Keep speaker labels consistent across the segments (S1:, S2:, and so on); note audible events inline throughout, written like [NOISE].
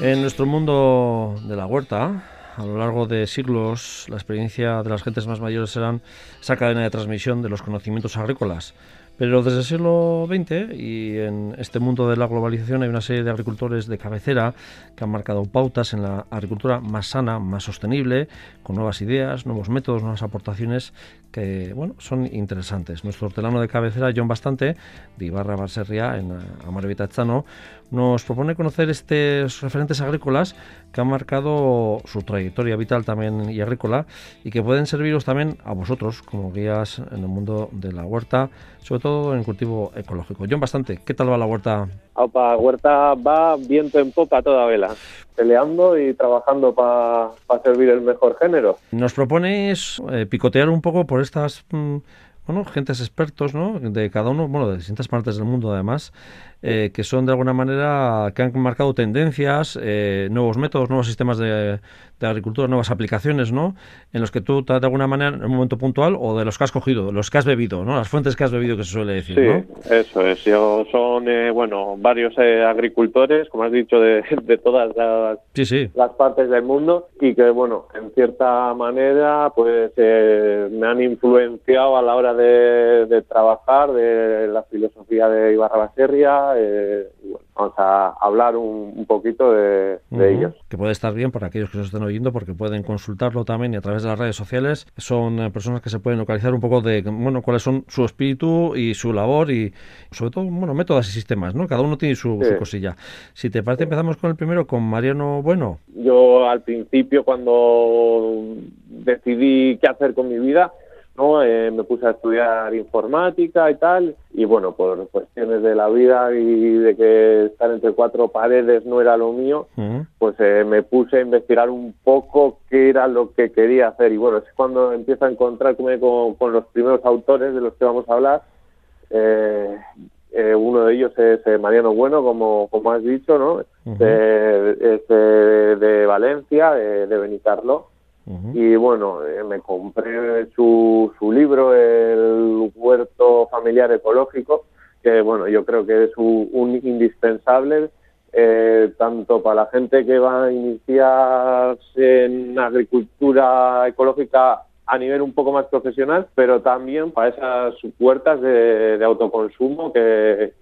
S1: En nuestro mundo de la huerta, a lo largo de siglos, la experiencia de las gentes más mayores serán esa cadena de transmisión de los conocimientos agrícolas pero desde el siglo XX y en este mundo de la globalización hay una serie de agricultores de cabecera que han marcado pautas en la agricultura más sana, más sostenible, con nuevas ideas, nuevos métodos, nuevas aportaciones que bueno, son interesantes. Nuestro hortelano de cabecera, John Bastante, de Ibarra Barserria, en Amarevita Chano, nos propone conocer estos referentes agrícolas que han marcado su trayectoria vital también y agrícola y que pueden serviros también a vosotros como guías en el mundo de la huerta, sobre todo en cultivo ecológico. John, bastante, ¿qué tal va la huerta?
S2: la huerta va viento en popa toda vela, peleando y trabajando para servir el mejor género.
S1: Nos propones eh, picotear un poco por estas... Mm, bueno, gentes expertos, ¿no? De cada uno, bueno, de distintas partes del mundo además, eh, que son de alguna manera, que han marcado tendencias, eh, nuevos métodos, nuevos sistemas de, agricultura, nuevas aplicaciones, ¿no? En los que tú, de alguna manera, en un momento puntual, o de los que has cogido, los que has bebido, ¿no? Las fuentes que has bebido, que se suele decir,
S2: sí, eso es. Yo son, eh, bueno, varios agricultores, como has dicho, de, todas las, las partes del mundo y que, bueno, en cierta manera, pues me han influenciado a la hora de, trabajar, de la filosofía de Ibarra Baserria, eh, vamos a hablar un, poquito de, ellos.
S1: Que puede estar bien para aquellos que nos estén oyendo porque pueden consultarlo también y a través de las redes sociales. Son eh, personas que se pueden localizar un poco de, bueno, cuáles son su espíritu y su labor y sobre todo, bueno, métodos y sistemas, ¿no? Cada uno tiene su, cosilla. Si te parece, empezamos con el primero, con Mariano Bueno.
S2: Yo al principio cuando decidí qué hacer con mi vida, ¿no? Eh, me puse a estudiar informática y tal, y bueno, por cuestiones de la vida y de que estar entre cuatro paredes no era lo mío, pues eh, me puse a investigar un poco qué era lo que quería hacer. Y bueno, es cuando empiezo a encontrarme con, los primeros autores de los que vamos a hablar. Eh, uno de ellos es Mariano Bueno, como, como has dicho, ¿no? de, de, Valencia, de, de Benicarlo. Y bueno, eh, me compré su, su libro, El huerto familiar ecológico, que bueno, yo creo que es un, indispensable eh, tanto para la gente que va a iniciarse en agricultura ecológica a nivel un poco más profesional, pero también para esas puertas de, autoconsumo que,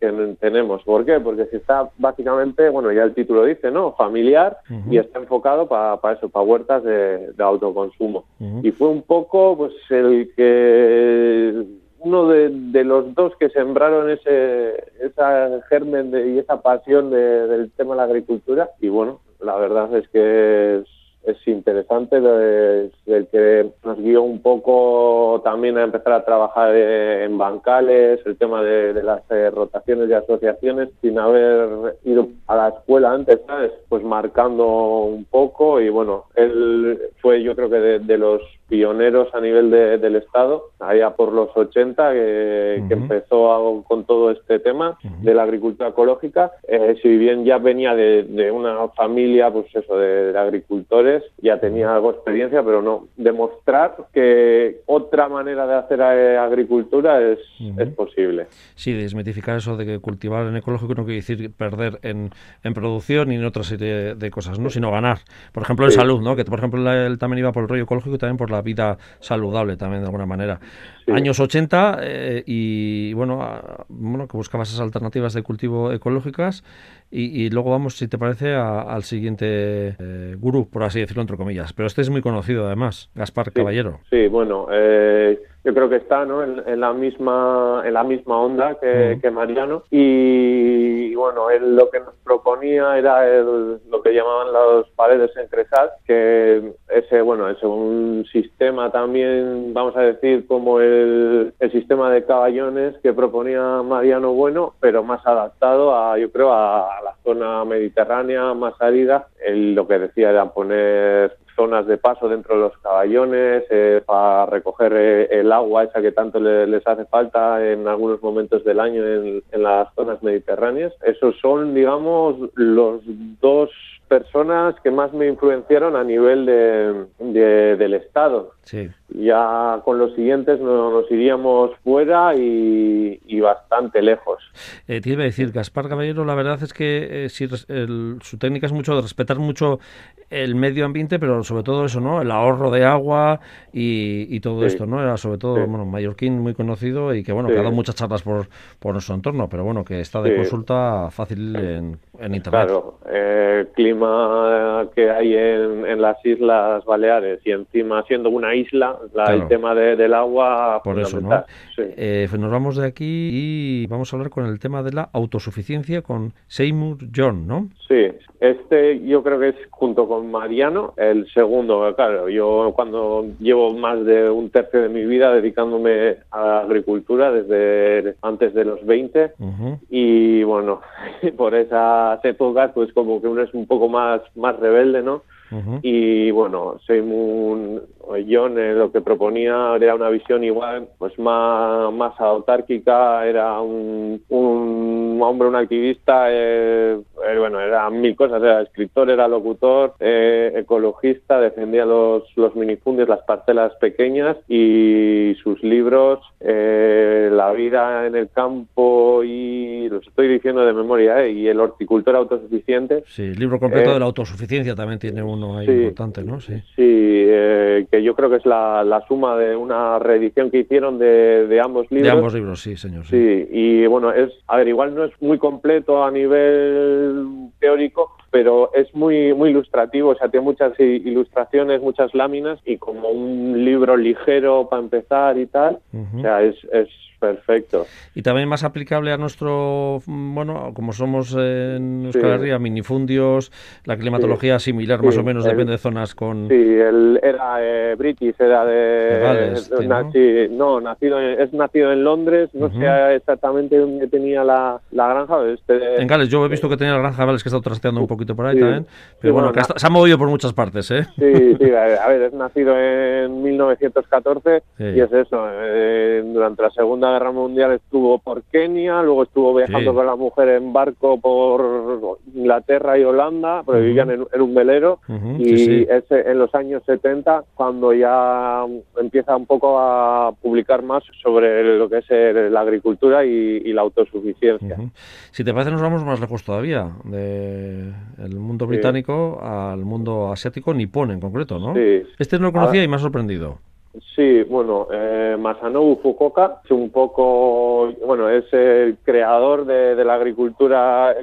S2: tenemos. ¿Por qué? Porque si está básicamente, bueno, ya el título dice, ¿no? Familiar y está enfocado para eso, para huertas de, autoconsumo. Y fue un poco, pues, el que uno de, los dos que sembraron ese esa germen y esa pasión del tema de la agricultura y bueno, la verdad es que es es interesante, es el que nos guió un poco también a empezar a trabajar en bancales, el tema de, las eh, rotaciones de asociaciones, sin haber ido a la escuela antes, ¿sabes? Pues marcando un poco y bueno, él fue yo creo que de, los pioneros a nivel del Estado, allá por los 80, que, empezó con todo este tema de la agricultura ecológica. Eh, si bien ya venía de, una familia, pues eso, de agricultores, ya tenía algo de experiencia, pero no. Demostrar que otra manera de hacer eh, agricultura es, es posible.
S1: Sí, desmitificar eso de que cultivar en ecológico no quiere decir perder en, en producción y en otra serie de cosas, ¿no? sino ganar. Por ejemplo, en salud, ¿no? que por ejemplo él también iba por el rollo ecológico y también por la vida saludable, también de alguna manera. Años 80 eh, y bueno, bueno, que buscaba esas alternativas de cultivo ecológicas y, luego vamos, si te parece, al siguiente eh, gurú, por así decirlo, entre comillas. Pero este es muy conocido, además, Gaspar Caballero.
S2: Sí, bueno, eh, yo creo que está ¿no? en, la misma en la misma onda que, Mariano. Y, bueno él lo que nos proponía era lo que llamaban las paredes en cresal que ese bueno es un sistema también vamos a decir como el, el sistema de caballones que proponía Mariano Bueno pero más adaptado a yo creo a, la zona mediterránea más árida. Él lo que decía era poner zonas de paso dentro de los caballones eh, para recoger eh, el agua esa que tanto les hace falta en algunos momentos del año en, las zonas mediterráneas. Esos son, digamos, los dos personas que más me influenciaron a nivel de, del Estado.
S1: Sí.
S2: Ya con los siguientes nos, iríamos fuera y, bastante lejos.
S1: Eh, te iba a decir, Gaspar Caballero, la verdad es que eh, su técnica es mucho de respetar mucho el medio ambiente, pero sobre todo eso, ¿no? El ahorro de agua y, todo esto, ¿no? Era sobre todo, bueno, mallorquín muy conocido y que, bueno, que ha dado muchas charlas por, por nuestro entorno, pero bueno, que está de consulta fácil en, en Internet.
S2: Claro, el clima que hay en, en las Islas Baleares y encima siendo una isla, el tema del agua.
S1: Por eso, ¿no? Eh, pues nos vamos de aquí y vamos a hablar con el tema de la autosuficiencia con Seymour John, ¿no?
S2: Sí, este yo creo que es junto con Mariano el segundo. Claro, yo cuando llevo más de un tercio de mi vida dedicándome a la agricultura desde antes de los 20 y bueno, [LAUGHS] por esas épocas pues como que uno es un poco más, más rebelde, ¿no? Y bueno, Seymour John eh, lo que proponía era una visión igual, pues más, más autárquica, era un, un hombre, un activista, eh, era mil cosas, era escritor, era locutor, ecologista, defendía los, los minifundios, las parcelas pequeñas y sus libros, La vida en el campo y, los estoy diciendo de memoria, y el horticultor autosuficiente.
S1: Sí, el libro completo de la autosuficiencia también tiene uno ahí importante, ¿no?
S2: Sí, sí que yo creo que es la, suma de una reedición que hicieron de, ambos libros.
S1: De ambos libros, sí, señor.
S2: Sí. y bueno, es, a ver, igual no es muy completo a nivel teórico, teórico pero es muy muy ilustrativo, o sea, tiene muchas ilustraciones, muchas láminas y como un libro ligero para empezar y tal, o sea, es, es Perfecto.
S1: Y también más aplicable a nuestro, bueno, como somos en Euskal Herria, minifundios, la climatología similar más o menos, depende de zonas con...
S2: Sí, él era eh, british, era de... ¿no? nacido es nacido en Londres, no sé exactamente dónde tenía la, la granja. Este,
S1: en Gales, yo he visto que tenía la granja Gales que está trasteando un poquito por ahí también, pero bueno, que se ha movido por muchas partes, ¿eh?
S2: Sí, sí, a ver, es nacido en 1914 y es eso, eh, durante la Segunda Guerra Mundial estuvo por Kenia, luego estuvo viajando con la mujer en barco por Inglaterra y Holanda, porque vivían en, un velero, y es en los años 70 cuando ya empieza un poco a publicar más sobre lo que es la agricultura y, la autosuficiencia.
S1: Si te parece, nos vamos más lejos todavía, del mundo británico al mundo asiático, nipón en concreto, ¿no? Este no lo conocía y me ha sorprendido.
S2: Sí, bueno, eh, Masanobu Fukuoka es un poco, bueno, es el creador de, la agricultura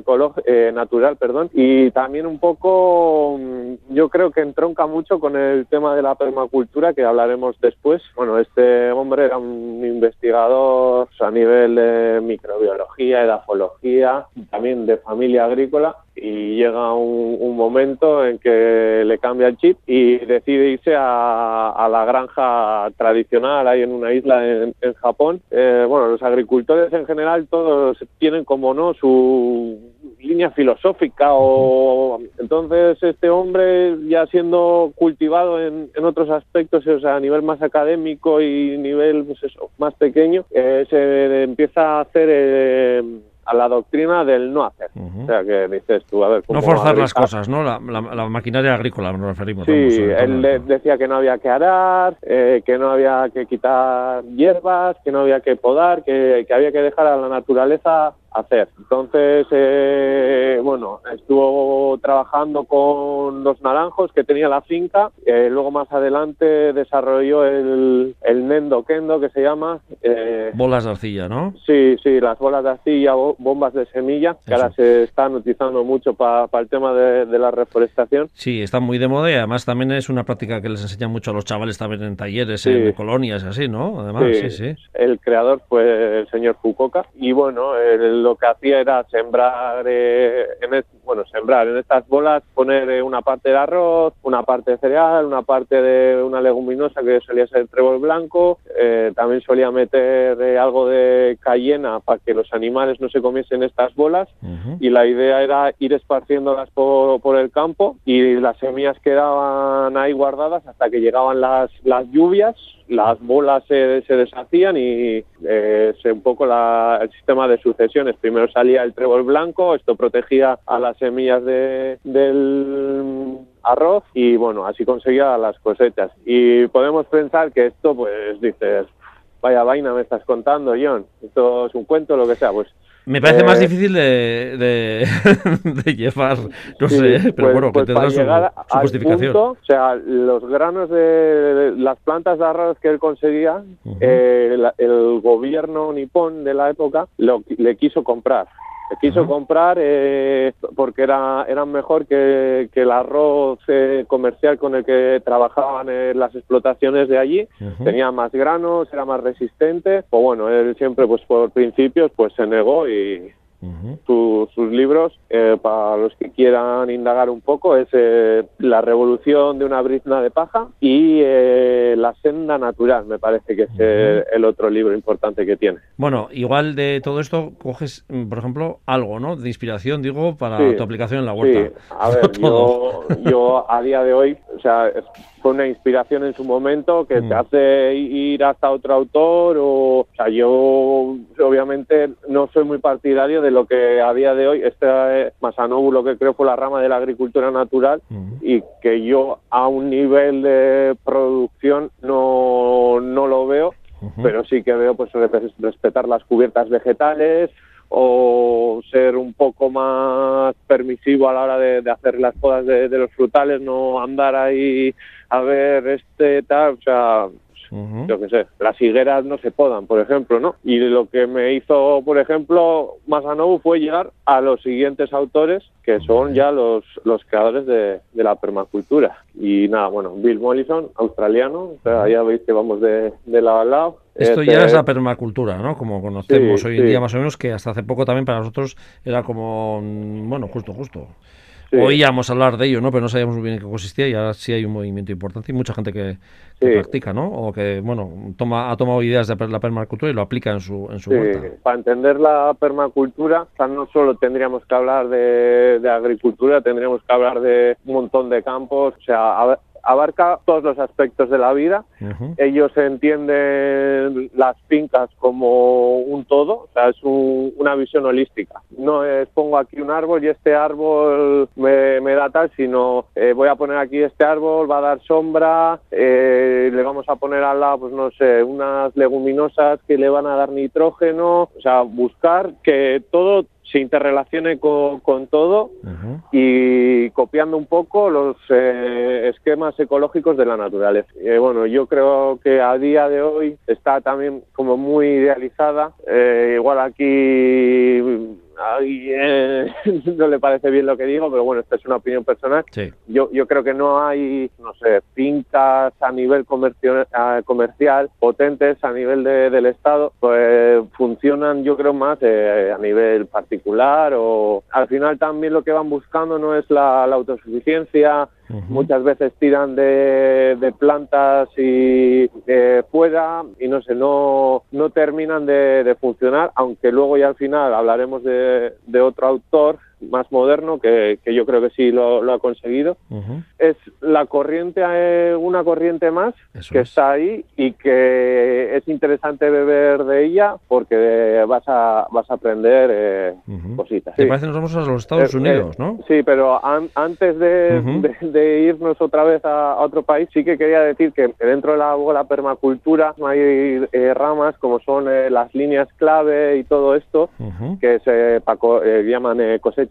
S2: eh, natural, perdón, y también un poco, mm, yo creo que entronca mucho con el tema de la permacultura que hablaremos después. Bueno, este hombre era un investigador a nivel de microbiología, edafología, también de familia agrícola y llega un, momento en que le cambia el chip y decide irse a, la granja tradicional ahí en una isla en, Japón. Eh, bueno, los agricultores en general todos tienen como no su línea filosófica o entonces este hombre ya siendo cultivado en, otros aspectos o sea, a nivel más académico y nivel pues más pequeño eh, se empieza a hacer eh, a la doctrina del no hacer. O sea, que dices tú, a ver...
S1: No forzar las cosas, ¿no? La, maquinaria agrícola nos referimos.
S2: Sí, él decía que no había que arar, eh, que no había que quitar hierbas, que no había que podar, que, que había que dejar a la naturaleza hacer. Entonces, eh, bueno, estuvo trabajando con los naranjos que tenía la finca. Eh, luego más adelante desarrolló el, el Nendo Kendo, que se llama.
S1: Eh, bolas de arcilla, ¿no?
S2: Sí, sí, las bolas de arcilla, bombas de semilla, que ahora se están utilizando mucho para el tema de, la reforestación.
S1: Sí, están muy de moda y además también es una práctica que les enseña mucho a los chavales también en talleres, en colonias, así, ¿no? Además, sí, sí,
S2: El creador fue el señor Fukuoka y bueno, el lo que hacía era sembrar, eh, en bueno, sembrar en estas bolas, poner eh, una parte de arroz, una parte de cereal, una parte de una leguminosa que solía ser trébol blanco, eh, también solía meter algo de cayena para que los animales no se comiesen estas bolas y la idea era ir esparciéndolas por, por, el campo y las semillas quedaban ahí guardadas hasta que llegaban las, las lluvias las bolas se, se deshacían y eh, se, un poco la, el sistema de sucesiones. Primero salía el trébol blanco, esto protegía a las semillas de, del arroz y bueno, así conseguía las cosechas. Y podemos pensar que esto, pues dices, vaya vaina me estás contando, John, esto es un cuento, lo que sea, pues
S1: me parece más eh, difícil de, de, [LAUGHS] llevar, no sé, pero
S2: pues,
S1: bueno,
S2: pues
S1: que tendrá su, su justificación.
S2: Punto, o sea, los granos de las plantas de arroz que él conseguía, eh, el gobierno nipón de la época lo, le quiso comprar quiso comprar eh, porque era eran mejor que, que el arroz eh, comercial con el que trabajaban en las explotaciones de allí. Tenía más granos, era más resistente. Pues bueno, él siempre, pues por principios, pues se negó y, sus libros, eh, para los que quieran indagar un poco, es eh, La revolución de una brizna de paja y eh, La senda natural, me parece que es el otro libro importante que tiene.
S1: Bueno, igual de todo esto coges, mm, por ejemplo, algo, ¿no? De inspiración, digo, para tu aplicación en la huerta.
S2: Sí. A ver, [LAUGHS] yo, yo a día de hoy, o sea, fue una inspiración en su momento que te mm. hace ir hasta otro autor o, o sea, yo obviamente no soy muy partidario de lo que a día de hoy, este eh, Masanobu lo que creo fue la rama de la agricultura natural y que yo a un nivel de producción no, no lo veo, pero sí que veo pues respetar las cubiertas vegetales, o ser un poco más permisivo a la hora de, hacer las podas de, de, los frutales, no andar ahí a ver este tal, o sea, yo qué sé, las higueras no se podan, por ejemplo, ¿no? Y lo que me hizo, por ejemplo, Masanobu fue llegar a los siguientes autores, que son ya los, los creadores de, la permacultura. Y nada, bueno, Bill Mollison, australiano, o sea, ya veis que vamos de, de lado a lado.
S1: Esto ya es este la permacultura, ¿no? Como conocemos hoy en día más o menos, que hasta hace poco también para nosotros era como, mm, bueno, justo, justo. Oíamos hablar de ello, ¿no? Pero no sabíamos muy bien en qué consistía y ahora sí hay un movimiento importante y mucha gente que, practica, ¿no? O que, bueno, toma, ha tomado ideas de la permacultura y lo aplica en su, en su huerta.
S2: Para entender la permacultura, no solo tendríamos que hablar de, de, agricultura, tendríamos que hablar de un montón de campos, o sea, abarca todos los aspectos de la vida. Ellos entienden las fincas como un todo, o sea, es una visión holística. No es pongo aquí un árbol y este árbol me, da tal, sino eh, voy a poner aquí este árbol, va a dar sombra, eh, le vamos a poner al lado, pues no sé, unas leguminosas que le van a dar nitrógeno, o sea, buscar que todo se interrelacione con, todo y copiando un poco los eh, esquemas ecológicos de la naturaleza. Eh, bueno, yo creo que a día de hoy está también como muy idealizada. Eh, igual aquí alguien [LAUGHS] no le parece bien lo que digo, pero bueno, esta es una opinión personal. Yo, yo creo que no hay, no sé, fincas a nivel comercio, comercial potentes a nivel del Estado, pues funcionan yo creo más eh, a nivel particular o al final también lo que van buscando no es la autosuficiencia, Muchas veces tiran de, de plantas y de fuera y no sé, no, no terminan de, de funcionar, aunque luego ya al final hablaremos de, de otro autor más moderno, que, que yo creo que sí lo, ha conseguido. Es la corriente, eh, una corriente más que está ahí y que es interesante beber de ella porque vas a, vas a aprender eh, cositas.
S1: Te parece que nos vamos a los Estados eh, Unidos, ¿no?
S2: Sí, pero antes de, de, irnos otra vez a, otro país, sí que quería decir que dentro de la, la permacultura hay ramas como son las líneas clave y todo esto, que se llaman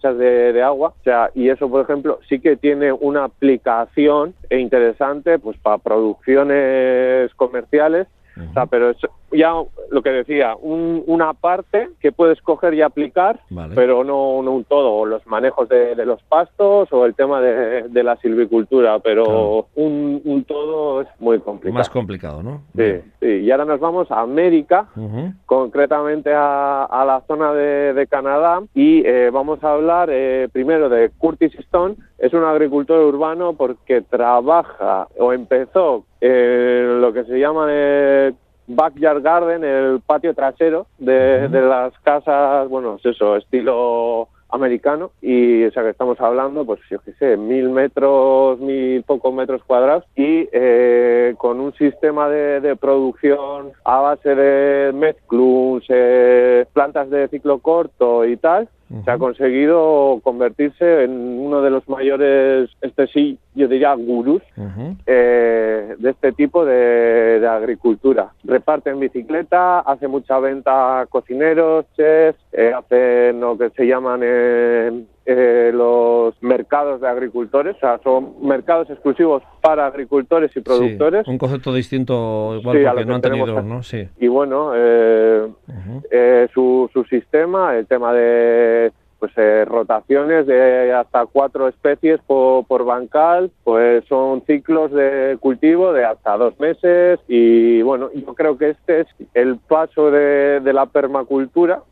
S2: de, agua. O sea, y eso, por ejemplo, sí que tiene una aplicación interesante pues para producciones comerciales. O sea, pero es, ya lo que decía, una parte que puedes coger y aplicar, pero no, un todo, o los manejos de, los pastos o el tema de, la silvicultura, pero un, todo es muy complicado.
S1: Más complicado, ¿no?
S2: Sí, sí. y ahora nos vamos a América, concretamente a, la zona de, Canadá, y eh, vamos a hablar eh, primero de Curtis Stone, es un agricultor urbano porque trabaja o empezó en lo que se llama... Backyard garden, el patio trasero de, de las casas, bueno, es eso, estilo americano. Y o sea que estamos hablando pues yo qué sé mil metros mil pocos metros cuadrados. Y eh, con un sistema de, de, producción a base de mezclums eh, plantas de ciclo corto y tal se ha conseguido convertirse en uno de los mayores, este sí, yo diría gurús eh, de este tipo de, agricultura. Reparte en bicicleta, hace mucha venta a cocineros, chefs, eh, hacen lo que se llaman eh, eh, los mercados de agricultores, o sea, son mercados exclusivos para agricultores y productores.
S1: un concepto distinto igual porque no han tenido, ¿no? Sí.
S2: Y bueno, eh, eh, su, su sistema, el tema de pues eh, rotaciones de hasta cuatro especies por, por, bancal, pues son ciclos de cultivo de hasta dos meses y bueno, yo creo que este es el paso de, de la permacultura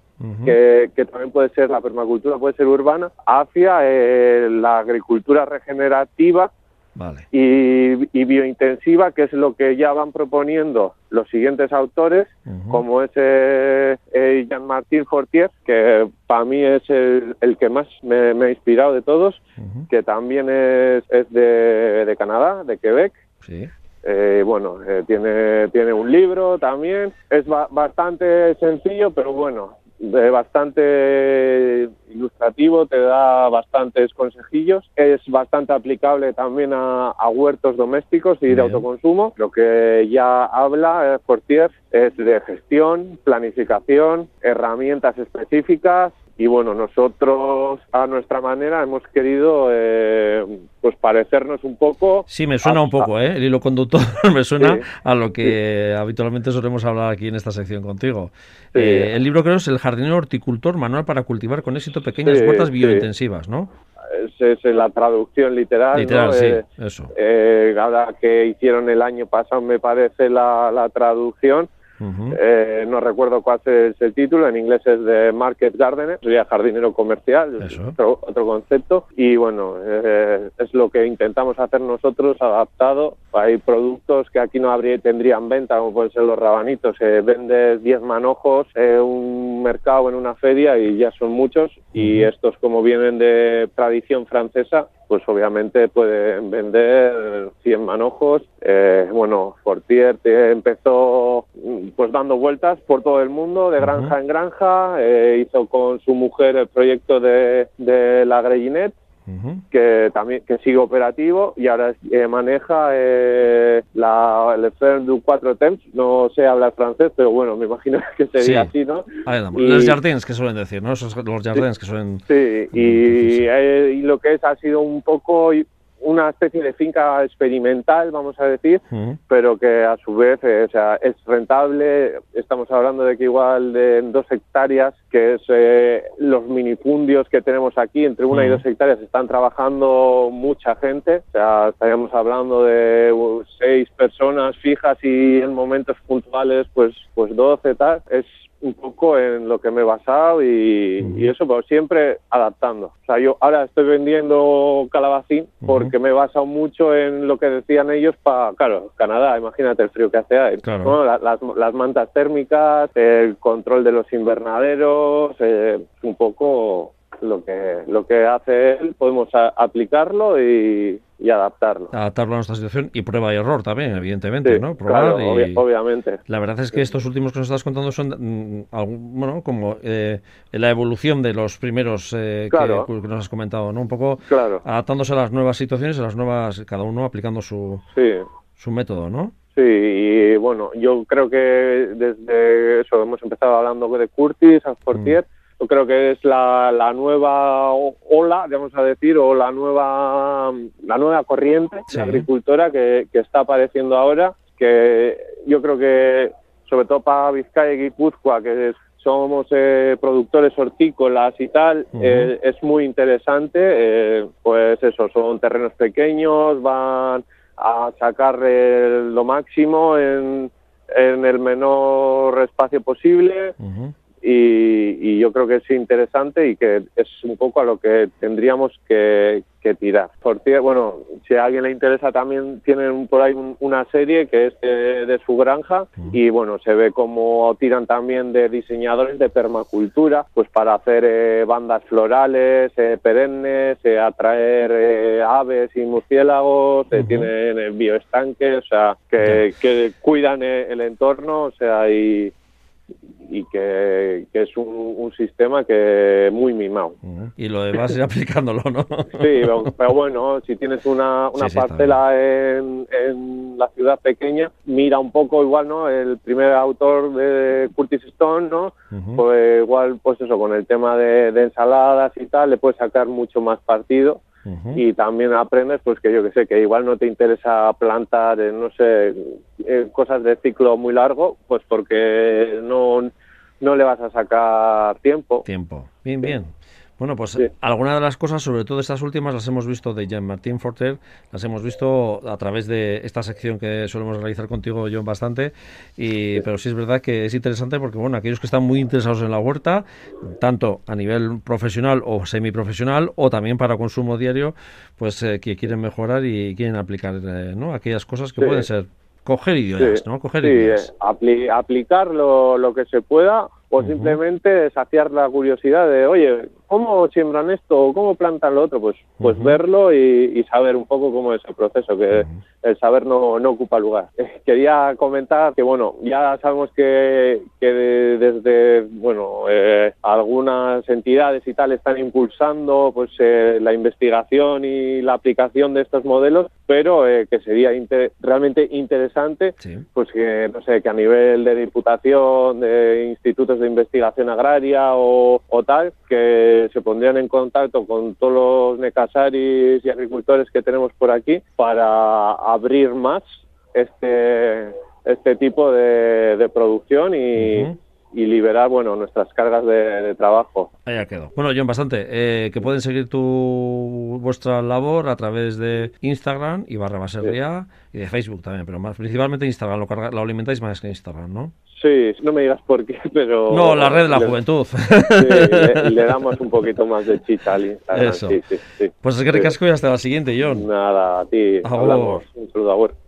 S2: que, también puede ser la permacultura, puede ser urbana, hacia eh, la agricultura regenerativa y, biointensiva, que es lo que ya van proponiendo los siguientes autores, como es eh, eh, Jean-Martin Fortier, que para mí es el, que más me, ha inspirado de todos, que también es, es de, Canadá, de Quebec. bueno, tiene, tiene un libro también. Es bastante sencillo, pero bueno, bastante ilustrativo, te da bastantes consejillos, es bastante aplicable también a, huertos domésticos y de autoconsumo. Lo que ya habla eh, Fortier es de gestión, planificación, herramientas específicas y bueno, nosotros a nuestra manera hemos querido eh, pues parecernos un poco.
S1: Sí, me suena un poco, ¿eh? El hilo conductor [LAUGHS] me suena a lo que habitualmente solemos hablar aquí en esta sección contigo. Eh, el libro creo es El jardinero horticultor, manual para cultivar con éxito pequeñas huertas biointensivas, ¿no?
S2: Es, es, la traducción literal.
S1: Literal, sí, eh, eso.
S2: ahora que hicieron el año pasado, me parece la, la traducción eh, no recuerdo cuál es el título, en inglés es de Market Gardener, sería jardinero comercial, otro, otro, concepto. Y bueno, eh, es lo que intentamos hacer nosotros, adaptado. Hay productos que aquí no habría, tendrían venta, como pueden ser los rabanitos. Se vende 10 manojos en un mercado, en una feria, y ya son muchos. Y estos, como vienen de tradición francesa, pues obviamente pueden vender 100 manojos. Eh, bueno, Fortier empezó pues dando vueltas por todo el mundo, de granja en granja, eh, hizo con su mujer el proyecto de, de la Que también que sigue operativo y ahora eh, maneja eh, la, el Fer du 4 Temps, no sé hablar francés, pero bueno, me imagino [LAUGHS] que sería así, ¿no?
S1: los jardins que suelen decir, ¿no? Esos, los jardins que suelen...
S2: Sí, y, y, lo que es ha sido un poco una especie de finca experimental, vamos a decir, pero que a su vez eh, o sea, es rentable. Estamos hablando de que igual de dos hectáreas, que es eh, los minifundios que tenemos aquí, entre una y dos hectáreas están trabajando mucha gente. O sea, estaríamos hablando de seis personas fijas y en momentos puntuales, pues, pues 12 tal. Es un poco en lo que me he basado y, eso, pero siempre adaptando. O sea, yo ahora estoy vendiendo calabacín porque me he basado mucho en lo que decían ellos para, claro, Canadá, imagínate el frío que hace ahí. las, las, mantas térmicas, el control de los invernaderos, eh, un poco lo que lo que hace él podemos aplicarlo y, adaptarlo.
S1: Adaptarlo a nuestra situación y prueba y error también, evidentemente, ¿no?
S2: Probar obviamente.
S1: La verdad es que estos últimos que nos estás contando son, mm, bueno, como eh, la evolución de los primeros eh, que, nos has comentado, ¿no? Un poco adaptándose a las nuevas situaciones, a las nuevas, cada uno aplicando su, su método, ¿no?
S2: Sí, y bueno, yo creo que desde eso hemos empezado hablando de Curtis, a Fortier, yo creo que es la, la nueva ola, vamos a decir, o la nueva, la nueva corriente de agricultora que, que, está apareciendo ahora, que yo creo que sobre todo para Vizcaya y Guipúzcoa, que somos eh, productores hortícolas y tal, eh, es muy interesante, eh, pues eso, son terrenos pequeños, van a sacar lo máximo en, en el menor espacio posible y, yo creo que es interesante y que es un poco a lo que tendríamos que, tirar. Por bueno, si a alguien le interesa también tienen por ahí una serie que es de, su granja y bueno, se ve como tiran también de diseñadores de permacultura, pues para hacer eh, bandas florales, eh, perennes, eh, atraer aves y murciélagos, tienen bioestanques, o sea, que, que cuidan el entorno, o sea, y y que, es un, sistema que muy mimado.
S1: Y lo demás ir [LAUGHS] aplicándolo, ¿no?
S2: Sí, pero, bueno, si tienes una, una parcela en, en, la ciudad pequeña, mira un poco igual, ¿no? El primer autor de Curtis Stone, ¿no? Pues igual, pues eso, con el tema de, de ensaladas y tal, le puedes sacar mucho más partido y también aprendes pues que yo que sé que igual no te interesa plantar no sé cosas de ciclo muy largo pues porque no no le vas a sacar tiempo.
S1: Tiempo. Bien bien bueno, pues algunas de las cosas, sobre todo estas últimas, las hemos visto de Jean-Martin Forter, las hemos visto a través de esta sección que solemos realizar contigo, John, bastante. Y, pero sí es verdad que es interesante porque, bueno, aquellos que están muy interesados en la huerta, tanto a nivel profesional o semiprofesional, o también para consumo diario, pues eh, que quieren mejorar y quieren aplicar eh, ¿no? aquellas cosas que pueden ser coger ideas, ¿no? Coger
S2: ideas. aplicar lo, lo que se pueda o simplemente saciar la curiosidad de, oye, ¿cómo siembran esto? ¿Cómo plantan lo otro? Pues, pues verlo y, saber un poco cómo es el proceso, que el saber no, no ocupa lugar. [LAUGHS] Quería comentar que, bueno, ya sabemos que, que desde, bueno, eh, algunas entidades y tal están impulsando pues eh, la investigación y la aplicación de estos modelos, pero eh, que sería realmente interesante, pues que, no sé, que a nivel de diputación, de institutos de investigación agraria o, tal, que se pondrían en contacto con todos los necasaris y agricultores que tenemos por aquí para abrir más este, este tipo de, producción y, y liberar bueno nuestras cargas de, trabajo.
S1: Ahí quedó. Bueno, John, bastante. Eh, que pueden seguir tu vuestra labor a través de Instagram y barra basería y de Facebook también, pero más principalmente Instagram. Lo, lo alimentáis más que Instagram, ¿no?
S2: Sí, no me digas por qué, [LAUGHS] pero...
S1: No, la red de la juventud.
S2: Sí, le, damos un poquito más de chicha al Instagram.
S1: Eso. Pues es que recasco y hasta la siguiente, John.
S2: Nada, a ti. Hablamos. Un saludo, a